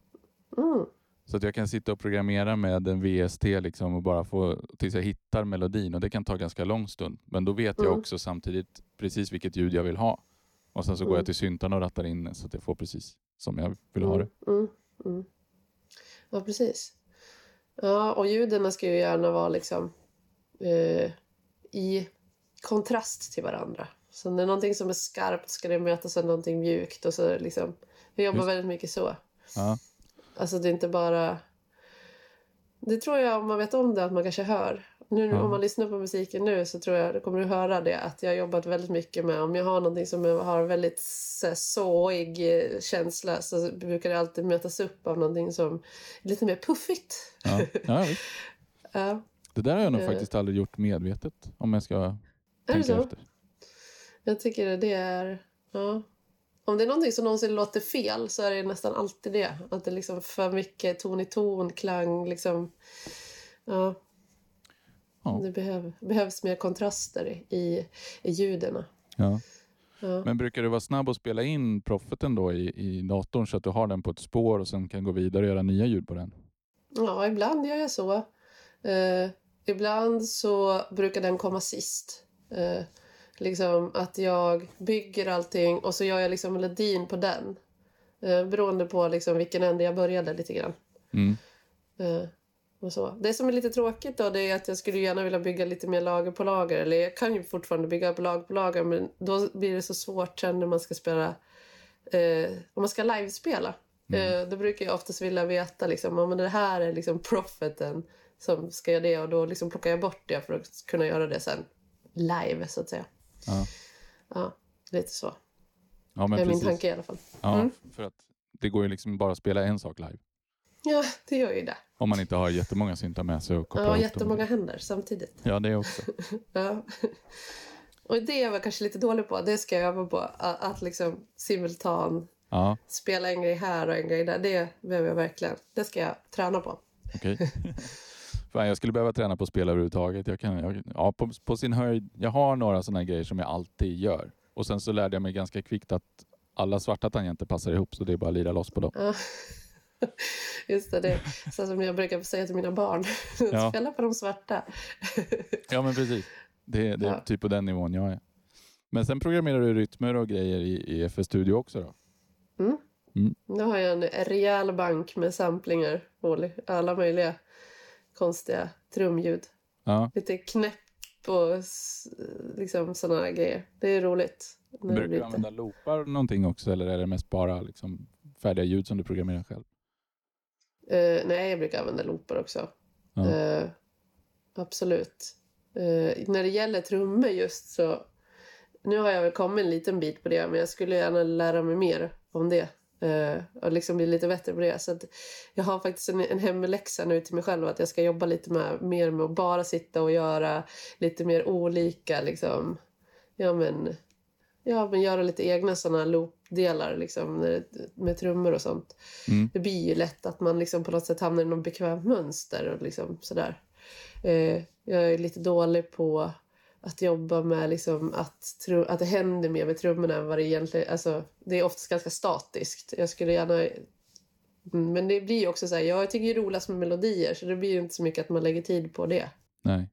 Mm. Så att jag kan sitta och programmera med en VST liksom och bara få tills jag hittar melodin. Och det kan ta ganska lång stund. Men då vet jag Mm. också samtidigt precis vilket ljud jag vill ha. Och sen så går Mm. jag till syntarna och rattar in så att jag får precis som jag vill ha det. Mm, mm, mm. Ja, precis. Ja, och ljuden ska ju gärna vara liksom eh, i kontrast till varandra. Så när någonting som är skarpt ska det mötas av någonting mjukt. Och så liksom, jag jobbar Just. väldigt mycket så. Ja. Alltså det är inte bara... Det tror jag om man vet om det att man kanske hör. Nu Ja. om man lyssnar på musiken nu så tror jag, kommer du höra det att jag har jobbat väldigt mycket med om jag har någonting som har väldigt såig eh, känsla så brukar det alltid mötas upp av någonting som är lite mer puffigt. Ja. Ja. Ja. Det där har jag nog Eh. faktiskt aldrig gjort medvetet om jag ska Är tänka efter. Jag tycker det är... Ja. Om det är någonting som någonsin låter fel så är det nästan alltid det. Att det är liksom för mycket ton i ton, klang, liksom... Ja. Ja. Det behöv, behövs mer kontraster i, i ljuden. Ja. Ja. Men brukar du vara snabb att spela in proffeten då i, i datorn så att du har den på ett spår och sen kan gå vidare och göra nya ljud på den? Ja, ibland gör jag så. Eh, ibland så brukar den komma sist. Eh, liksom att jag bygger allting och så gör jag liksom melodin på den. Eh, beroende på liksom vilken ände jag började lite grann. Mm. Eh, och så. Det som är lite tråkigt då det är att jag skulle gärna vilja bygga lite mer lager på lager. Eller jag kan ju fortfarande bygga på lager på lager men då blir det så svårt sen när man ska spela eh, om man ska livespela. Eh, då brukar jag oftast vilja veta liksom, om det här är liksom profeten som ska göra det och då liksom plockar jag bort det för att kunna göra det sen live så att säga. Ja. Ja, lite så. Ja, det men är min precis. tanke i alla fall. Ja, Mm. för att det går ju liksom bara att spela en sak live. Ja, det gör ju det. Om man inte har jättemånga syntar med sig och kopplar Ja, ihop jättemånga händer samtidigt. Ja, det också. Ja. Och det är jag väl kanske lite dålig på. Det ska jag öva på. Att, att liksom simultan Ja, spela en grej här och en grej där. Det behöver jag verkligen. Det ska jag träna på. okej. Fan, jag skulle behöva träna på att spela överhuvudtaget. Jag, kan, jag, ja, på, på sin höjd, jag har några sådana grejer som jag alltid gör. Och sen så lärde jag mig ganska kvickt att alla svarta tangenter passar ihop så det är bara att lira loss på dem. Ja. Just det, det så som jag brukar säga till mina barn. Ja. Spela på de svarta. Ja, men precis. Det, det är Ja. typ på den nivån jag är. Men sen programmerar du rytmer och grejer i, i FS Studio också då? Nu har jag en rejäl bank med samplingar. Alla möjliga konstiga trumljud. Ja. Lite knäpp och liksom sådana grejer. Det är roligt. Brukar du använda loopar någonting också eller är det mest bara liksom färdiga ljud som du programmerar själv? Eh, nej, jag brukar använda loopar också. Ja. Eh, absolut. Eh, när det gäller trummor just så... Nu har jag väl kommit en liten bit på det, men jag skulle gärna lära mig mer om det. Eh, och liksom bli lite bättre på det. Så jag har faktiskt en, en hemläxa nu till mig själv att jag ska jobba lite med, mer med att bara sitta och göra lite mer olika liksom... Ja men... Ja, men göra lite egna sådana loopdelar liksom, med trummor och sånt Mm. det blir ju lätt att man liksom på något sätt hamnar i något bekvämt mönster och liksom sådär. Eh, jag är lite dålig på att jobba med liksom att, tro, att det händer mer med trummorna än vad det egentligen... Alltså, det är oftast ganska statiskt. Jag skulle gärna... Mm, Men det blir ju också så här, jag tycker det är roligast med melodier så det blir ju inte så mycket att man lägger tid på det. Nej.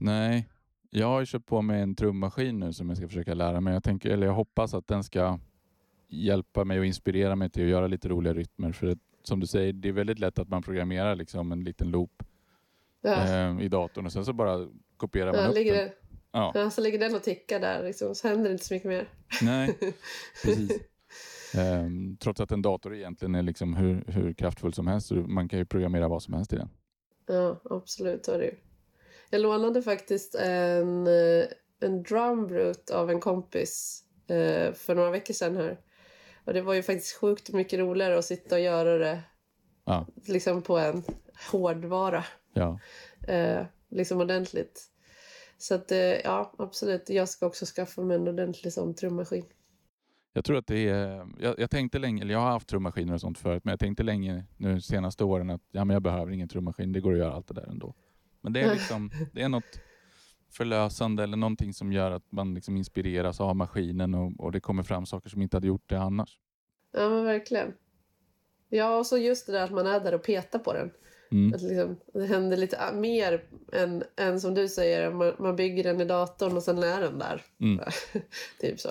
Nej. Jag har ju köpt på mig en trummaskin nu som jag ska försöka lära mig. Jag, tänker, eller jag hoppas att den ska hjälpa mig och inspirera mig till att göra lite roliga rytmer. För att, som du säger, det är väldigt lätt att man programmerar liksom en liten loop Ja. eh, i datorn och sen så bara kopierar man Ja, upp ligger den. Ja. ja, så ligger den och tickar där liksom, så händer det inte så mycket mer. Nej, precis. Ehm, trots att en dator egentligen är liksom hur, hur kraftfull som helst. Man kan ju programmera vad som helst i den. Ja, absolut. Så är det. Jag lånade faktiskt en, eh, en drumbrute av en kompis eh, för några veckor sedan här. Och det var ju faktiskt sjukt mycket roligare att sitta och göra det Ja, liksom på en hårdvara. ja. Eh, liksom ordentligt. Så att eh, ja, absolut. Jag ska också skaffa mig en ordentlig sån trummaskin. Jag tror att det är... Jag, jag tänkte länge, eller jag har haft trummaskiner och sånt förut, men jag tänkte länge nu senaste åren att ja, men jag behöver ingen trummaskin, det går att göra allt det där ändå. Men det är liksom, det är något förlösande eller någonting som gör att man liksom inspireras av maskinen och, och det kommer fram saker som inte hade gjort det annars. Ja, men verkligen. Ja, och så just det där att man är där och petar på den. Mm. Att liksom, det händer lite ah, mer än, än som du säger, man, man bygger den i datorn och sen är den där. Mm. typ så.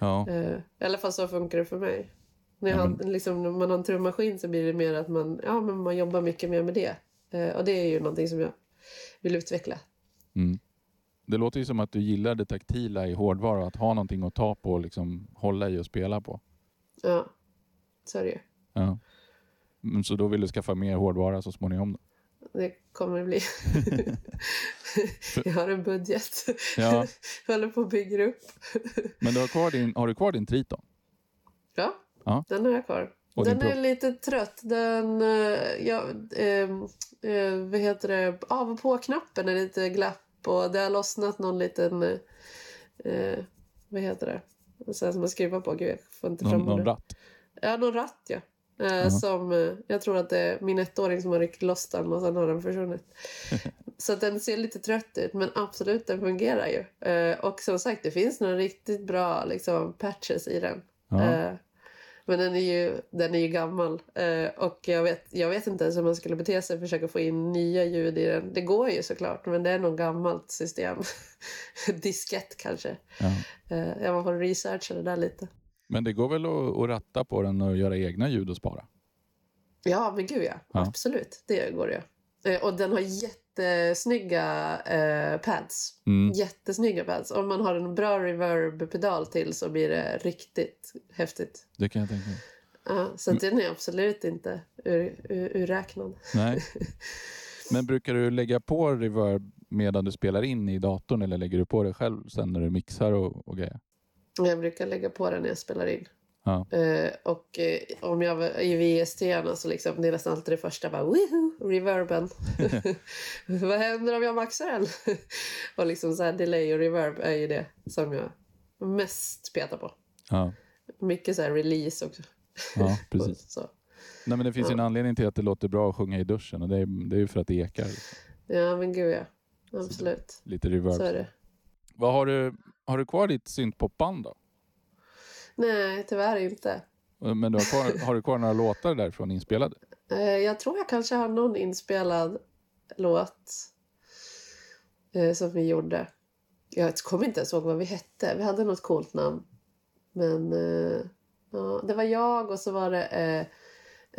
Ja, Eh, I alla fall så funkar det för mig. När, jag Ja, har, liksom, när man har en trummaskin så blir det mer att man, ja, men man jobbar mycket mer med det. Eh, och det är ju någonting som jag vill utveckla. mm. Det låter ju som att du gillar det taktila i hårdvara, att ha någonting att ta på och liksom hålla i och spela på. Ja, så är det ju. Ja. Så då vill du skaffa mer hårdvara så småningom? Då? Det kommer det bli. jag har en budget. Ja. jag håller på att bygga upp. Men du har, kvar din, har du kvar din Triton? Ja, Ja. den har jag kvar. Och den är lite trött. Den, eh, ja, ehm, eh, vad heter det, av och på-knappen är lite glapp och det har lossnat någon liten, eh, eh, vad heter det, så här som man skruvar på. Gud, jag får inte Någon, fram någon ratt? Ja, någon ratt ja. Jaha. som, eh, jag tror att det är min ettåring som har ryckt loss den och sen har den försvunnit. Så den ser lite trött ut, men absolut, den fungerar ju. Eh, och som sagt, det finns några riktigt bra liksom, patches i den. Eh, men den är ju, den är ju gammal. Och jag vet, jag vet inte ens hur man skulle bete sig och försöka få in nya ljud i den. Det går ju såklart, men det är nog gammalt system. Diskett kanske. Eh, jag får researcha det där lite. Men det går väl att, att ratta på den och göra egna ljud och spara? Ja, men gud ja. Ja. Absolut, det går det. Eh, och den har jättesnygga eh, pads. Mm. Jättesnygga pads. Om man har en bra reverb-pedal till så blir det riktigt häftigt. Det kan jag tänka mig. Ja, så att den är absolut inte ur, ur, urräknad. Nej. Men brukar du lägga på reverb medan du spelar in i datorn eller lägger du på det själv sen när du mixar och, och grejer? Jag brukar lägga på den när jag spelar in. Ja. Eh, och eh, om jag var i VST så liksom, det är nästan alltid det första. Bara, Woohoo, reverben. Vad händer om jag maxar den? och liksom så här, delay och reverb är ju det som jag mest petar på. Ja, Mycket så här release också. ja precis. Så. Nej, men det finns ju en anledning till att det låter bra att sjunga i duschen och det är, det är ju för att det ekar. liksom. Ja, men gud ja. Absolut. Lite reverb. Så är det. Vad har, du, har du kvar ditt syntpopband då? Nej, tyvärr inte. Men du har, kvar, har du kvar några låtar därifrån inspelade? Eh, Jag tror jag kanske har någon inspelad låt eh, som vi gjorde. Jag kommer inte ens ihåg vad vi hette. Vi hade något coolt namn. Men eh, ja, det var jag och så var det eh,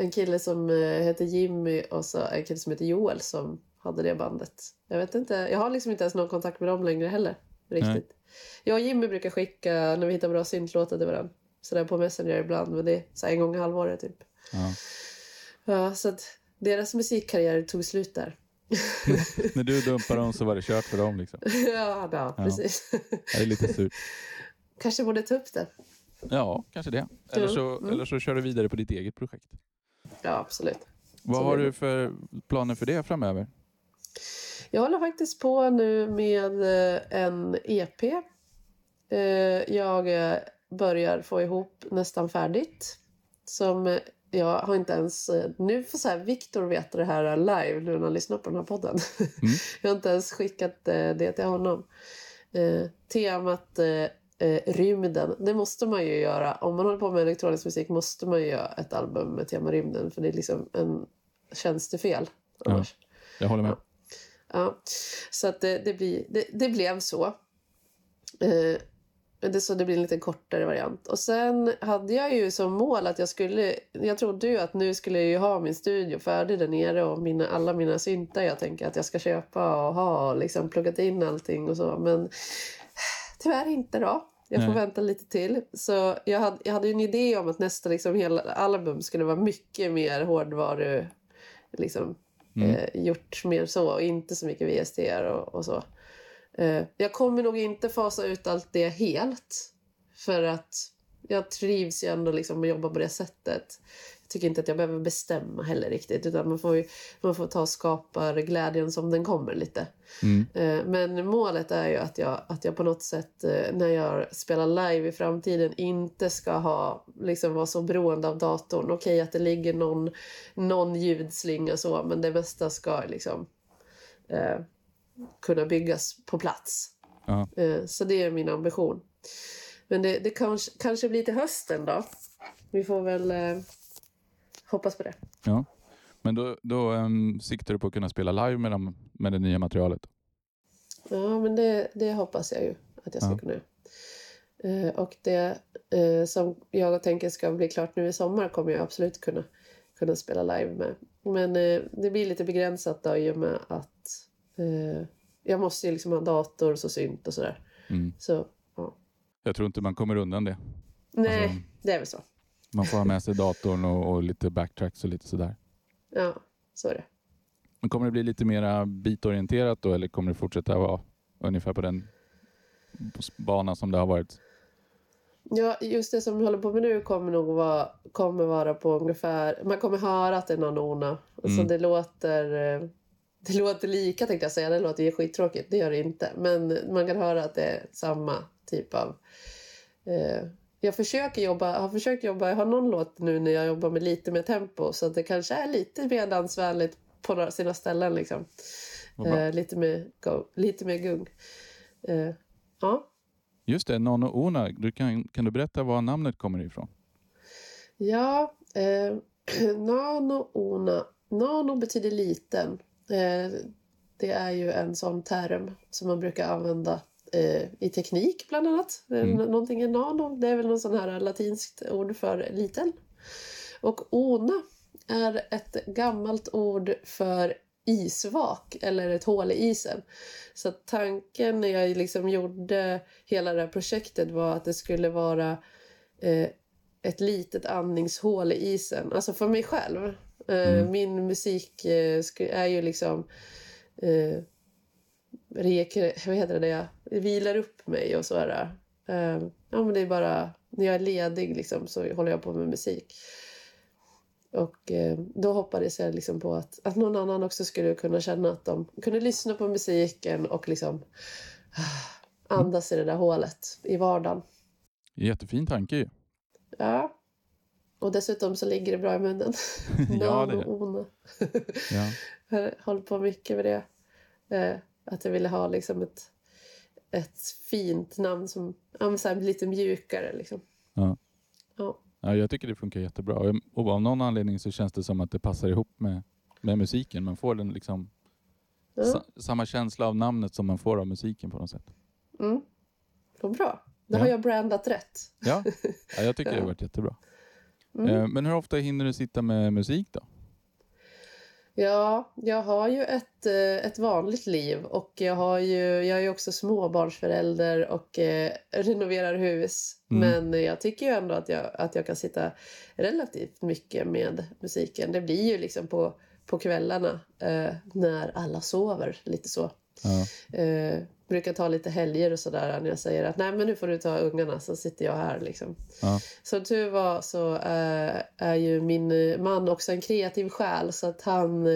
en kille som eh, hette Jimmy och så en kille som heter Joel som hade det bandet. Jag vet inte. Jag har liksom inte ens någon kontakt med dem längre heller. Riktigt. Jag och Jimmy brukar skicka när vi hittar bra syntlåtar till varandra. Sådär på Messenger ibland. Men det är så en gång i halvåret typ. Ja. Ja, så att deras musikkarriär tog slut där. När du dumpade dem så var det kört för dem. Liksom. ja, ja, precis. Det är lite surt. Kanske borde ta upp det. Ja, kanske det. Eller så, mm. eller så kör du vidare på ditt eget projekt. Ja, absolut. Vad Så har du för planer för det framöver? Jag håller faktiskt på nu med eh, en EP. Eh, Jag eh, börjar få ihop nästan färdigt. Som jag har inte ens... Nu får så här Viktor veta det här live nu när han lyssnar på den här podden. Mm. Jag har inte ens skickat det till honom. Temat rymden, det måste man ju göra. Om man håller på med elektronisk musik måste man ju göra ett album med tema rymden. För det är liksom en tjänstefel annars. Jag håller med. Ja, så att det, det, blir, det, det blev så. Eh, det, så det blir en lite kortare variant. Och sen hade jag ju som mål att jag skulle... Jag trodde ju att nu skulle jag ju ha min studio färdig där nere och mina, alla mina syntar jag tänker att jag ska köpa och ha och liksom pluggat in allting och så. Men tyvärr inte då. Jag får Nej. vänta lite till. Så jag hade, jag hade ju en idé om att nästa liksom, hela album skulle vara mycket mer hårdvaru... Liksom, Mm. eh, gjort mer så och inte så mycket VSTR och, och så. Eh, jag kommer nog inte fasa ut allt det helt. För att jag trivs ju ändå liksom att jobba på det sättet. Tycker inte att jag behöver bestämma heller riktigt. Utan man får, ju, man får ta och skapa glädjen som den kommer lite. Mm. Eh, Men målet är ju att jag, att jag på något sätt eh, när jag spelar live i framtiden inte ska ha, liksom vara så beroende av datorn. Okej att det ligger någon, någon ljudslinga så men det mesta ska liksom eh, kunna byggas på plats. Eh, så det är min ambition. Men det, det kanske, kanske blir till hösten då. Vi får väl eh, hoppas på det. Ja. Men då, då um, siktar du på att kunna spela live med, dem, med det nya materialet? Ja, men det, det hoppas jag ju att jag ska Ja. kunna göra. Eh, och det eh, som jag tänker ska bli klart nu i sommar kommer jag absolut kunna, kunna spela live med. Men eh, det blir lite begränsat då i och med att jag måste ju liksom ha dator och så synt och sådär. Mm. Så ja. Jag tror inte man kommer undan det. Nej, Alltså- det är väl så. Man får ha med sig datorn och, och lite backtracks och lite sådär. Ja, så är det. Men kommer det bli lite mera bitorienterat då eller kommer det fortsätta vara ungefär på den bana som det har varit? Ja, just det som vi håller på med nu kommer nog vara, kommer vara på ungefär... Man kommer höra att det är någon ona. Alltså Mm. det låter... eh, Det låter lika tänkte jag säga. Det låter ju skittråkigt. Det gör det inte. Men man kan höra att det är samma typ av... Eh, jag försöker jobba, har försökt jobba, jag har någon låt nu när jag jobbar med lite mer tempo så att det kanske är lite mer dansvänligt på sina ställen liksom. Eh, lite, mer go, lite mer gung. Eh, ja. Just det, Nano Ona. Du kan, kan du berätta var namnet kommer ifrån? Ja, eh, nano ona. Nano betyder liten. Eh, det är ju en sån term som man brukar använda eh, i teknik bland annat. Mm. Någonting är nano, det är väl någon sån här latinskt ord för liten. Och ona är ett gammalt ord för isvak eller ett hål i isen. Så tanken när jag liksom gjorde hela det här projektet var att det skulle vara eh, ett litet andningshål i isen. Alltså för mig själv. Eh, Mm. Min musik eh, är ju liksom... Vad heter det? Jag vilar upp mig och så är det. Eh, ja, men det är bara... När jag är ledig liksom, så håller jag på med musik. Och eh, då hoppades jag liksom på att, att någon annan också skulle kunna känna att de kunde lyssna på musiken och liksom ah, andas i det där hålet i vardagen. Jättefin tanke ju. Ja. Och dessutom så ligger det bra i munnen. Ja, det är det. Ja. Jag har hållit på mycket med det. Eh, att jag ville ha liksom ett, ett fint namn som ja, så här, lite mjukare. Liksom. Ja. Ja. Ja, jag tycker det funkar jättebra. Och- av någon anledning så känns det som att det passar ihop med, med musiken. Man får den liksom Ja. sa, samma känsla av namnet som man får av musiken på något sätt. Mm. Vad bra. Då Ja. har jag brandat rätt. Ja, ja jag tycker det har varit jättebra. Mm. Eh, Men hur ofta hinner du sitta med musik då? Ja, jag har ju ett, eh, ett vanligt liv och jag, har ju, jag är ju också småbarnsförälder och eh, renoverar hus. Mm. Men jag tycker ju ändå att jag, att jag kan sitta relativt mycket med musiken. Det blir ju liksom på, på kvällarna eh, när alla sover, lite så. Ja. Eh, brukar ta lite helger och sådär när jag säger att nej men nu får du ta ungarna så sitter jag här liksom. Ja. Som tur var så eh, är ju min eh, man också en kreativ själ så att han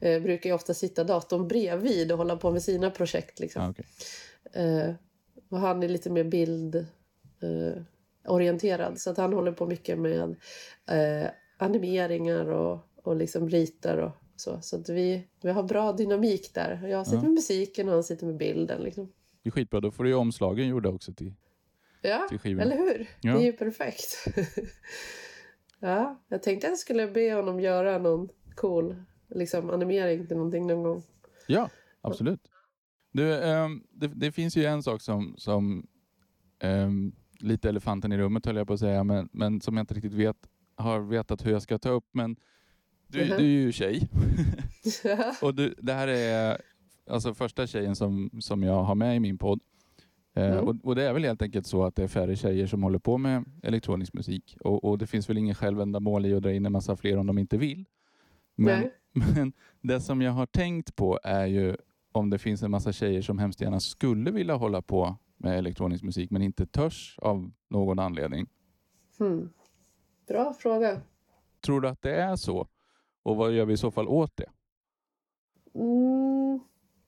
eh, brukar ju ofta sitta datorn bredvid och hålla på med sina projekt liksom. Ja, okej. Eh, och han är lite mer bild eh, orienterad så att han håller på mycket med animeringar och, och liksom ritar och så. Så att vi, vi har bra dynamik där. Jag sitter Ja. med musiken och han sitter med bilden. Liksom. Det är skitbra. Då får du ju omslagen gjorda också till, Ja, till skivorna. eller hur? Ja. Det är ju perfekt. ja, jag tänkte att jag skulle be honom göra någon cool liksom, animering till någonting någon gång. Ja, absolut. Du, ehm, det, det finns ju en sak som, som ehm, lite elefanten i rummet höll jag på att säga, men, men som jag inte riktigt vet, har vetat hur jag ska ta upp. Men du, du är ju tjej och du, det här är alltså första tjejen som, som jag har med i min podd. Eh, Mm. och, och det är väl helt enkelt så att det är färre tjejer som håller på med elektronisk musik. Och, och det finns väl ingen självändamål i att dra in en massa fler om de inte vill. Men, Nej. men det som jag har tänkt på är ju om det finns en massa tjejer som hemskt gärna skulle vilja hålla på med elektronisk musik men inte törs av någon anledning. Hmm. Bra fråga. Tror du att det är så? Och vad gör vi i så fall åt det? Mm,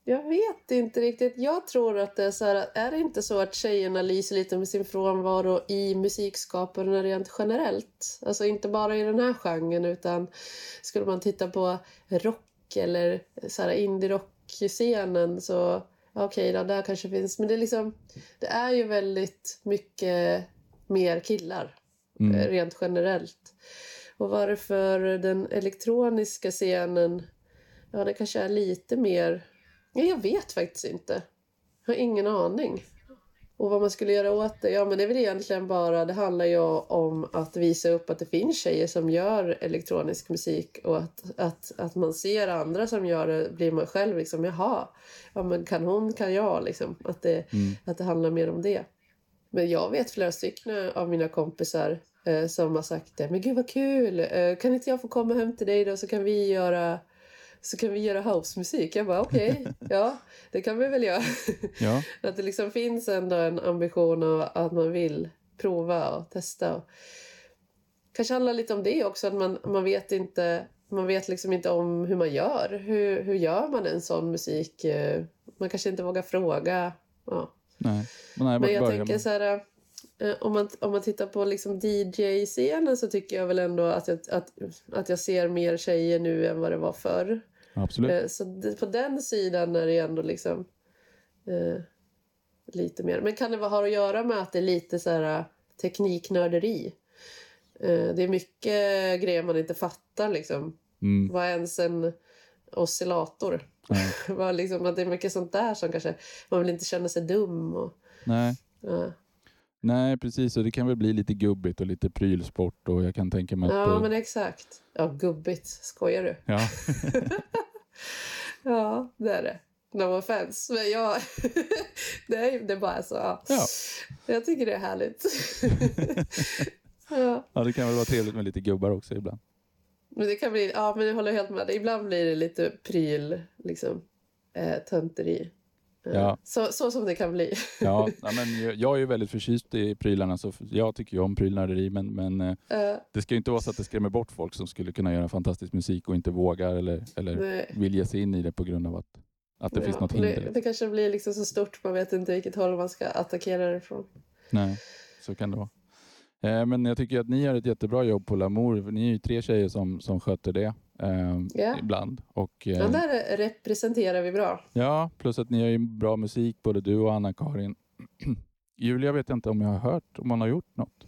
jag vet inte riktigt. Jag tror att det är så här, är det inte så att tjejerna lyser lite med sin frånvaro i musikskaparna rent generellt? Alltså inte bara i den här genren utan skulle man titta på rock eller så här indie-rock-scenen så okej då, där kanske finns. Men det är liksom, det är ju väldigt mycket mer killar eh, Mm. rent generellt. Och varför den elektroniska scenen, ja det kanske är lite mer, ja, jag vet faktiskt inte. Jag har ingen aning. Och vad man skulle göra åt det, ja men det är väl egentligen bara, det handlar ju om att visa upp att det finns tjejer som gör elektronisk musik och att, att, att man ser andra som gör det blir man själv liksom, jaha, ja men kan hon kan jag liksom. Att det, Mm. att det handlar mer om det. Men jag vet flera stycken av mina kompisar som har sagt det. Men gud vad kul! Eh, kan inte jag få komma hem till dig då så kan vi göra så kan vi göra housemusik. Jag bara okej, ja det kan vi väl göra. Ja, att det liksom finns ändå en ambition och att man vill prova och testa. Och kanske handlar lite om det också, att man, man vet inte man vet liksom inte om hur man gör. Hur, hur gör man en sån musik? Eh, Man kanske inte vågar fråga. Ja. nej. Men, nej, Men jag tänker man? så här, eh, om man, om man tittar på liksom DJ-scenen så tycker jag väl ändå att jag, att, att jag ser mer tjejer nu än vad det var förr. Absolut. Eh, Så på den sidan är det ändå liksom eh, lite mer. Men kan det vara, ha att göra med att det är lite så här eh, tekniknörderi? Eh, det är mycket grejer man inte fattar liksom. Mm. Vad är ens en oscillator? Vad liksom, att det är mycket sånt där som kanske... Man vill inte känna sig dum. Och, Nej. ja. Nej, precis. Och det kan väl bli lite gubbigt och lite prylsport och jag kan tänka mig att... ja, men exakt. Ja, gubbigt. Skojar du? ja. Ja, det är det. No offense. Men jag... det, är, det är bara så. Ja. Ja. Jag tycker det är härligt. ja. ja, det kan väl vara trevligt med lite gubbar också ibland. Men det kan bli... Ja, men jag håller helt med. Ibland blir det lite pryl, liksom. Eh, tönteri. Eh, Ja. så, så som det kan bli. Ja, men jag- är ju väldigt förtjust i prylarna, så jag tycker ju om prylnörderi, men, men Eh, det ska ju inte vara så att det skrämmer bort folk som skulle kunna göra fantastisk musik och inte vågar eller, eller nej. vill ge sig in i det på grund av att, att det Ja, finns något det, hinder. liksom. det kanske blir liksom så stort, man vet inte vilket håll man ska attackera det ifrån. Nej, så kan det vara. Eh, men jag tycker att ni gör ett jättebra jobb på Lamour. Ni är ju tre tjejer som, som sköter det eh, Ja. ibland. Och, eh, Ja, där representerar vi bra. Ja, plus att ni gör ju bra musik, både du och Anna-Karin. Julia vet jag inte om jag har hört om hon har gjort något.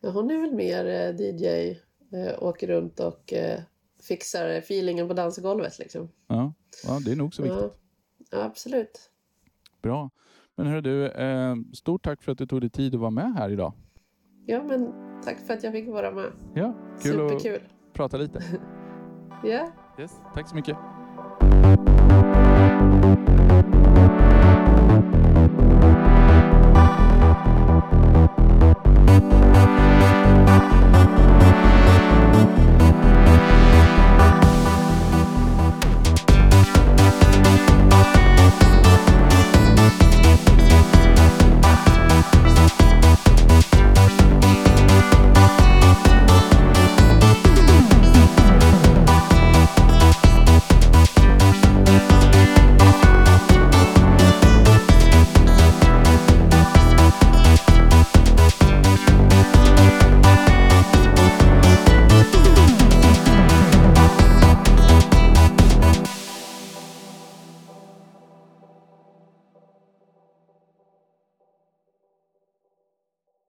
Ja, hon är väl mer eh, DJ, eh, åker runt och eh, fixar feelingen på dansgolvet liksom. Ja, ja det är nog så viktigt. Ja, absolut. Bra. Men hör du, eh, stort tack för att du tog dig tid att vara med här idag. Ja, men tack för att jag fick vara med. Ja, kul Superkul. att prata lite. Ja, Yes, tack så mycket.